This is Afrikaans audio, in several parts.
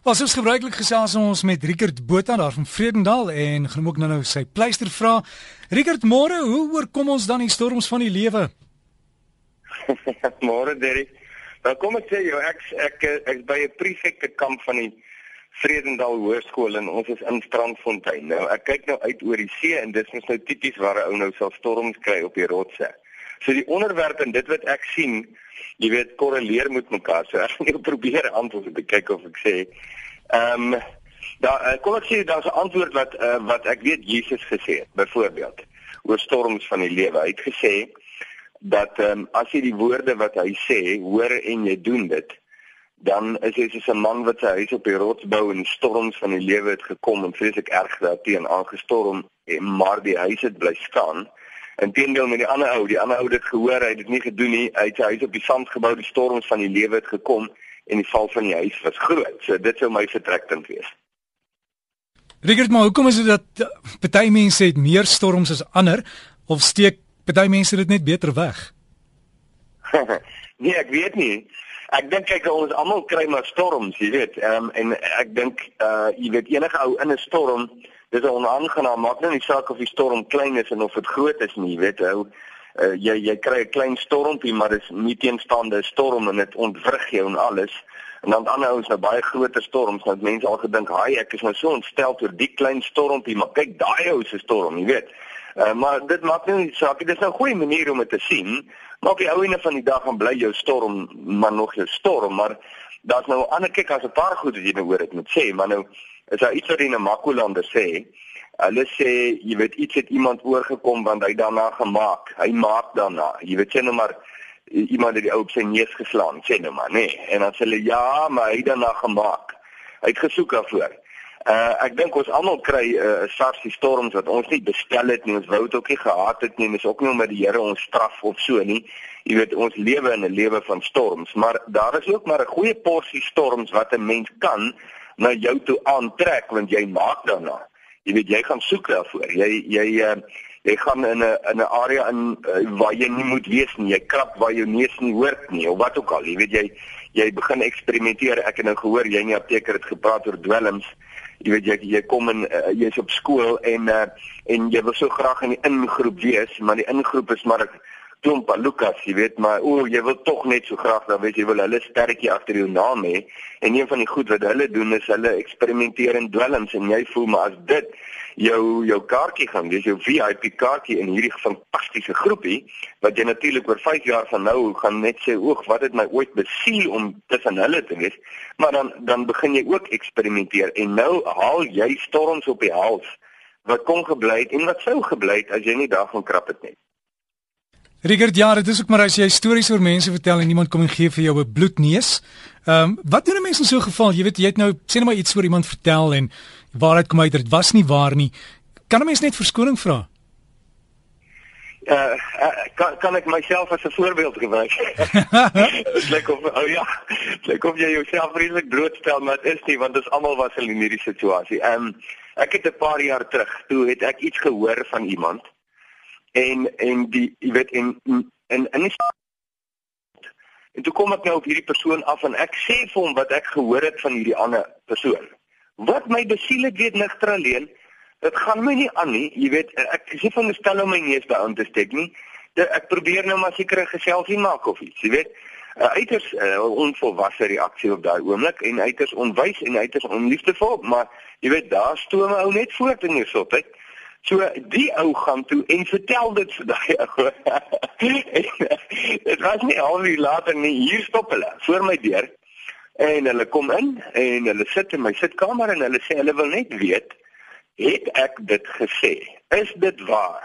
Was ons gebruiklik gesels ons met Rickert Botha daar van Vredendal en gaan ook nou nou sy pleister vra. Rickert, môre, hoe oorkom ons dan die storms van die lewe? môre, Derek. Nou kom ek sê jou, ek ek ek by 'n prefekte kamp van die Vredendal Hoërskool en ons is in Strandfontein. Nou, ek kyk nou uit oor die see en dit is nou tipies waar 'n ou nou sal storms kry op die rotse. So die onderwerp en dit wat ek sien jy weet korreleer met mekaar. So ek gaan probeer antwoord te kyk of ek sê ehm um, daar uh, kom ek sê daar's 'n antwoord wat uh, wat ek weet Jesus gesê het byvoorbeeld oor storms van die lewe. Hy het gesê dat um, as jy die woorde wat hy sê hoor en jy doen dit dan is jy soos 'n man wat sy huis op die rots bou en storms van die lewe het gekom en vreeslik erg daarteen aangestorm maar die huis het bly staan Inteendeel met die ander ou, die ander ou het dit gehoor, hy het dit nie gedoen nie. Hy het sy huis op die sand gebou, die storms van die lewe het gekom en die val van die huis was groot. So dit sou my vertrekpunt wees. Rigert, maar hoekom is dit dat eh, party mense het meer storms as ander of steek party mense dit net beter weg? nee, ek weet nie. Ek dink kyk ons almal kry maar storms, jy weet. Ehm um, en ek dink uh jy weet enige ou in 'n storm dis 'n onaangenaam maak nou nie saak of die storm klein is en of dit groot is nie, weet jy. Uh, jy jy kry 'n klein stormpie, maar dis nie teenstaande 'n storm en dit ontwrig jou en alles. En dan ander ouens nou baie groter storms, want mense al gedink, "Haai, ek is nou so ontstel oor die klein stormpie, maar kyk daai ou se storm, jy weet." Uh, maar dit maak nie saak, dit is nou 'n goeie manier om dit te sien. Maar op die ou ene van die dag gaan bly jou storm, maar nog jou storm, maar daar's nou ander kyk as 'n paar goed wat jy nou hoor dit moet sê, maar nou is daar iets wat die Namakolander sê. Hulle sê jy weet iets het iemand oorgekom want hy daarna gemaak. Hy maak daarna. Jy weet sê nou maar iemand het die ou op sy neus geslaan, sê nou maar, nê. Nee. En dan sê hulle ja, maar hy het daarna gemaak. Hy het gesoek daarvoor. Uh ek dink ons almal kry 'n uh, SARS die storms wat ons nie bestel het nie, ons wou dit ook nie gehad het nie, dis ook nie omdat die Here ons straf of so nie. Jy weet ons lewe in 'n lewe van storms, maar daar is ook maar 'n goeie porsie storms wat 'n mens kan na jou toe aantrek want jy maak daarna. Jy weet jy gaan soek daarvoor. Jy jy uh, jy gaan in 'n in 'n area in uh, waar jy nie moet wees nie. Jy krap waar jou neus nie hoort nie of wat ook al. Jy weet jy jy begin eksperimenteer. Ek het nou gehoor jy in die apteker het gepraat oor dwelms. Jy weet jy jy kom in uh, jy's op skool en uh, en jy wil so graag in die ingroep wees, maar die ingroep is maar 'n klomp Lukas, jy weet, maar o, jy wil tog net so graag dan weet jy wil hulle sterretjie agter jou naam hê. En een van die goed wat hulle doen is hulle eksperimenteer in dwelms en jy voel maar as dit jou jou kaartjie gaan wees, jou VIP kaartjie in hierdie fantastiese groepie wat jy natuurlik oor 5 jaar van nou gaan net sê, "Oeg, wat het my ooit besiel om tussen hulle te wees?" Maar dan dan begin jy ook eksperimenteer en nou haal jy storms op die hals wat kon gebly het en wat sou gebly het as jy nie daarvan krap het nie. Rigert, ja, dit is ook maar as jy stories oor mense vertel en iemand kom en gee vir jou 'n bloedneus. Ehm, um, wat doen 'n mens in so 'n geval? Jy weet, jy het nou sê net maar iets oor iemand vertel en waarheid kom uit dit was nie waar nie. Kan 'n mens net verskoning vra? Uh, kan kan ek myself as 'n voorbeeld gebruik? Dit lyk of oh ja, lyk of jy jouself vreeslik blootstel, maar dit is nie want ons almal was in hierdie situasie. Ehm um, ek het 'n paar jaar terug, toe het ek iets gehoor van iemand en en die jy weet en en en is en toe kom ek nou op hierdie persoon af en ek sê vir hom wat ek gehoor het van hierdie ander persoon. Wat my besiel het weet nigter alleen, dit gaan my nie aan nie. Jy weet ek sê van stel om my neus by aan te steek nie. Ek probeer nou maar seker 'n geselsie maak of iets, jy weet. 'n uiters uh, onvolwasse reaksie op daai oomblik en uiters onwys en uiters onliefdevol, maar jy weet daar stoom ou net voort in die sotheid. So die ou gaan toe en vertel dit vir daai ou. Dit was nie al wie later nie hier stop hulle voor my deur en hulle kom in en hulle sit in my sitkamer en hulle sê hulle wil net weet het ek dit gesê? Is dit waar?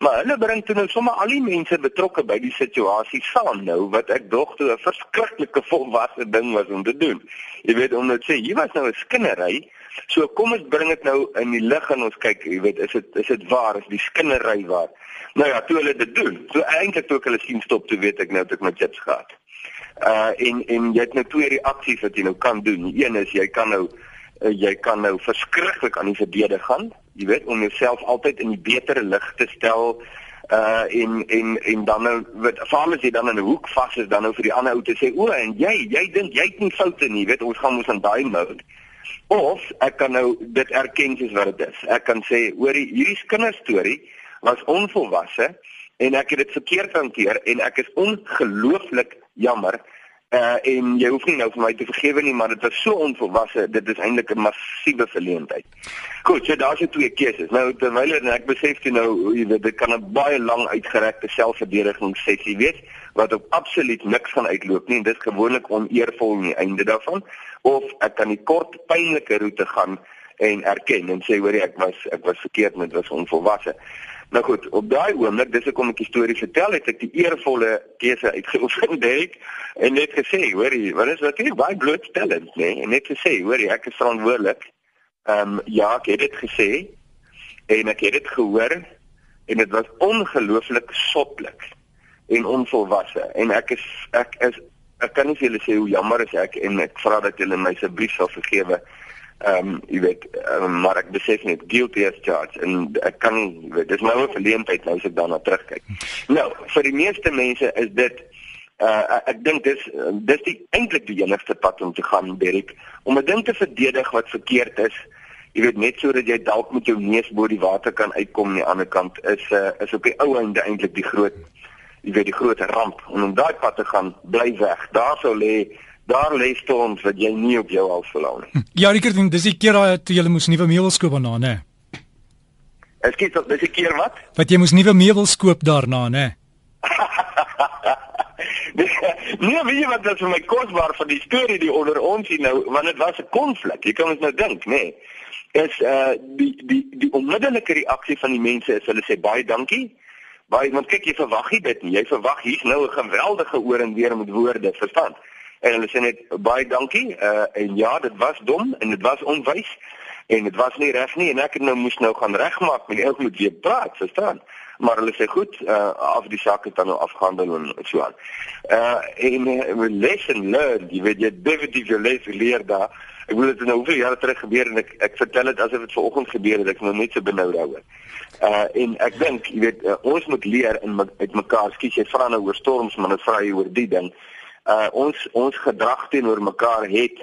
Maar hulle bring toe nou sommer al die mense betrokke by die situasie saam nou wat ek dog toe 'n verskriklike volwasse ding was om te doen. Jy weet om net sê hier was nou 'n skinnery So kom ons bring dit nou in die lig en ons kyk, jy weet, is dit is dit waar, is die skinnery waar? Nou ja, toe hulle dit doen. So eintlik toe ek hulle sien stop, toe weet ek nou dat ek my chips gehad. Uh en en jy het nou twee reaksies wat jy nou kan doen. Een is jy kan nou uh, jy kan nou verskriklik aan die verdedig gaan, jy weet, om jouself altyd in die betere lig te stel uh en en en dan nou wat veral as jy dan in 'n hoek vas is dan nou vir die ander ou te sê o en jy jy dink jy het nie foute nie weet ons gaan mos aan daai mode Of ek kan nou dit erken soos wat dit is. Ek kan sê, hoor hierdie kinderstorie was onvolwasse en ek het dit verkeerd hanteer en ek is ongelooflik jammer. Uh en jy hoef nie nou vir my te vergewe nie, maar dit was so onvolwasse. Dit is eintlik 'n massiewe verleentheid. Goed, so daar's twee keuses. Nou terwyl ek besef jy nou, jy weet, dit kan 'n baie lang uitgerekte selfverdedigingssessie wees wat op absoluut niks gaan uitloop nie en dit is gewoonlik oneervol aan die einde daarvan of ek kan die kort pynlike roete gaan en erken en sê hoor ek was ek was verkeerd met was onvolwasse. Nou goed, op daai oomblik, dis ek om 'n storie vertel, het ek die eervolle keuse uitgeoefen, Derek, en net gesê, hoorie, wat is wat jy baie blootstellend, nê? Nee? En net gesê, hoorie, ek is verantwoordelik. Ehm um, ja, ek het dit gesê en ek het dit gehoor en dit was ongelooflik sotlik en onvolwasse en ek is ek is ek kan nie vir julle sê hoe jammer ek en ek vra dat julle my asseblief sal vergewe. Ehm um, jy weet um, maar ek besef net guilty as charged en ek kan jy weet dis nou 'n verleentheid nou as ek daarna terugkyk. Nou, vir die meeste mense is dit uh ek dink dis dis die eintlik die enigste pad om te gaan Derek om 'n ding te verdedig wat verkeerd is. Jy weet net sodat jy dalk met jou neus bo die water kan uitkom aan die ander kant is uh is op die ou einde eintlik die groot jy weet die groot ramp en om daai pad te gaan bly weg. Daar sou lê daar lê storms wat jy nie op jou al verlou nie. Ja, Rickert, dis die keer toe jy moes nuwe meubels koop daarna, né? Ekskuus, dis die keer wat? Wat jy moes nuwe meubels koop daarna, né? nee, weet jy wat dit vir my kosbaar van die storie die onder ons hier nou, want dit was 'n konflik. Jy kan ons nou dink, nê? Nee, is uh die die die onmiddellike reaksie van die mense is hulle sê baie dankie. Baie want kyk jy verwag nie dit nie. Jy verwag hier's nou 'n geweldige oor en weer met woorde, verstaan? En hulle sê net baie dankie. Uh en ja, dit was dom en dit was onwys en dit was nie reg nie en ek het nou moes nou gaan regmaak met elke moet weer praat, verstaan? Maar hulle sê goed, uh af die saak het dan nou afgehandel en so aan. Uh en 'n lesson learned, jy weet jy definitief jou les geleer daar. Ek wil dit nou hoeveel jare terug gebeur en ek ek vertel dit asof dit vanoggend gebeur het, ek nou net so benou daaroor. Uh en ek dink, jy weet, uh, ons moet leer in uit mekaar. Skus jy vra nou oor storms, maar dit vra jy oor die ding. Uh ons ons gedrag teenoor mekaar het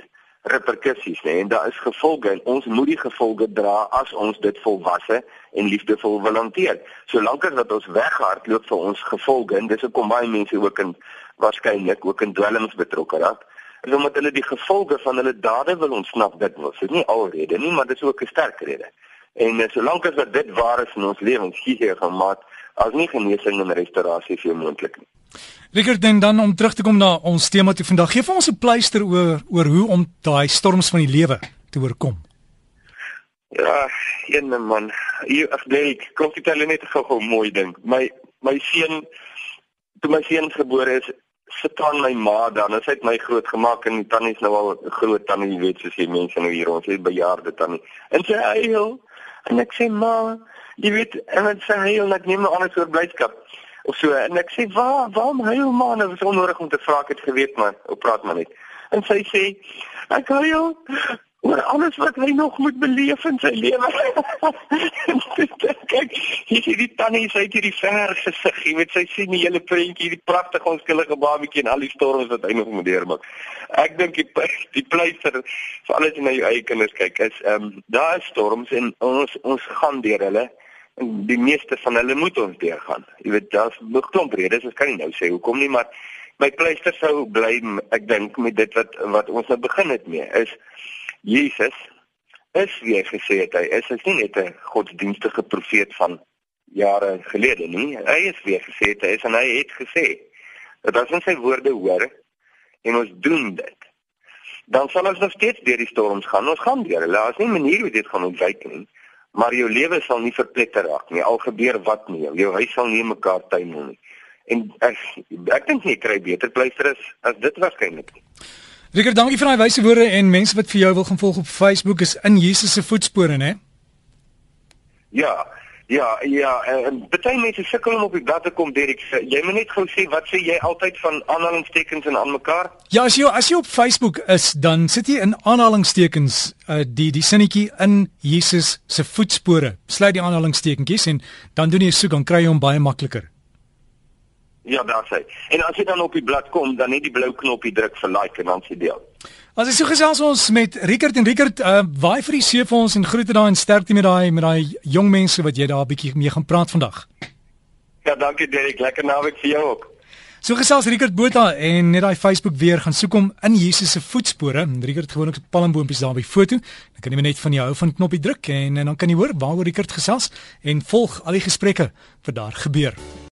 reperkusies, nee, en daar is gevolge en ons moet die gevolge dra as ons dit volwasse en liefdevol wil hanteer. Solank as wat ons weghardloop vir ons gevolge en dis hoekom baie mense ook in waarskynlik ook in dwelms betrokke raak, is omdat hulle die gevolge van hulle dade wil ontsnap dit was. Dit is nie alrede nie, maar dit is ook 'n sterk rede. En uh, solank as wat dit waar is in ons lewens, gee jy gemaak as nie genesing en restaurasie vir moontlik nie. Rickert dan dan om terug te kom na ons tema te vandag. Geef ons 'n pleister oor oor hoe om daai storms van die lewe te oorkom. Ja, een man. Hier ek dink, kom dit hulle net gou-gou mooi ding. My my seun toe my seun gebore is, sit aan my ma dan. Sy het my groot gemaak en tannie is nou al groot tannie, jy weet, soos jy mense nou hier ons, sy bejaarde tannie. En sy huil En ek sê ma, jy weet, en dit sê hy net neem nou alles oor blydskap of so. En ek sê, "Waar, waarom huil ma? Nou is onnodig om te vra, ek het geweet man, op praat maar net." En sy sê, "Ek huil oor alles wat hy nog moet beleef in sy lewe." Kyk, hier is die tannie, sy het hierdie ver gesig, jy weet, sy sien die hele prentjie, die pragtige onskuldige babatjie en al die storms wat hy nog moet deurmaak. Ek dink die die pleister vir alles na jou eie kinders kyk is ehm um, daar is storms en ons ons gaan deur hulle en die meeste van hulle moet ons deurgaan. Jy weet daar's nog klomp redes, ek kan nie nou sê hoekom nie, maar my pleister sou bly ek dink met dit wat wat ons nou begin het mee is Jesus is wie hy gesê het hy is. Hy's nie net 'n godsdienstige profeet van jare gelede nie. Hy is wie hy gesê het hy is en hy het gesê dat as ons sy woorde hoor en ons doen dit, dan sal ons nog steeds deur die storms gaan. Ons gaan deur. Hulle is nie manier hoe dit gaan ontwyk nie, maar jou lewe sal nie verpletter raak nie. Al gebeur wat nie, jou huis sal nie mekaar tuimel nie. En ek ek dink jy kry beter pleister as as dit waarskynlik. Rickert, dankie vir daai wyse woorde en mense wat vir jou wil gaan volg op Facebook is in Jesus se voetspore, né? Ja, Ja, ja, en baie mense sukkel om op die blad te kom, Derek. Jy moet net gou sê wat sê jy altyd van aanhalingstekens en aan mekaar? Ja, as jy as jy op Facebook is, dan sit jy in aanhalingstekens uh, die die sinnetjie in Jesus se voetspore. Sluit die aanhalingstekentjies en dan doen jy soek dan kry jy hom baie makliker. Ja, daar's hy. En as jy dan op die blad kom, dan net die blou knoppie druk vir like en dan sê deel. As jy so gesels ons met Rickert en Rickert, uh waai vir die see vir ons en groete daai en sterkte met daai met daai jong mense wat jy daar 'n bietjie mee gaan praat vandag. Ja, dankie Derek. Lekker naweek vir jou ook. So gesels Rickert Botha en net daai Facebook weer gaan soek hom in Jesus se voetspore. Rickert gewoonlik op palmboompies daar by foto. Dan kan jy net van die hou van knoppie druk en, en dan kan jy hoor waaroor Rickert gesels en volg al die gesprekke wat daar gebeur.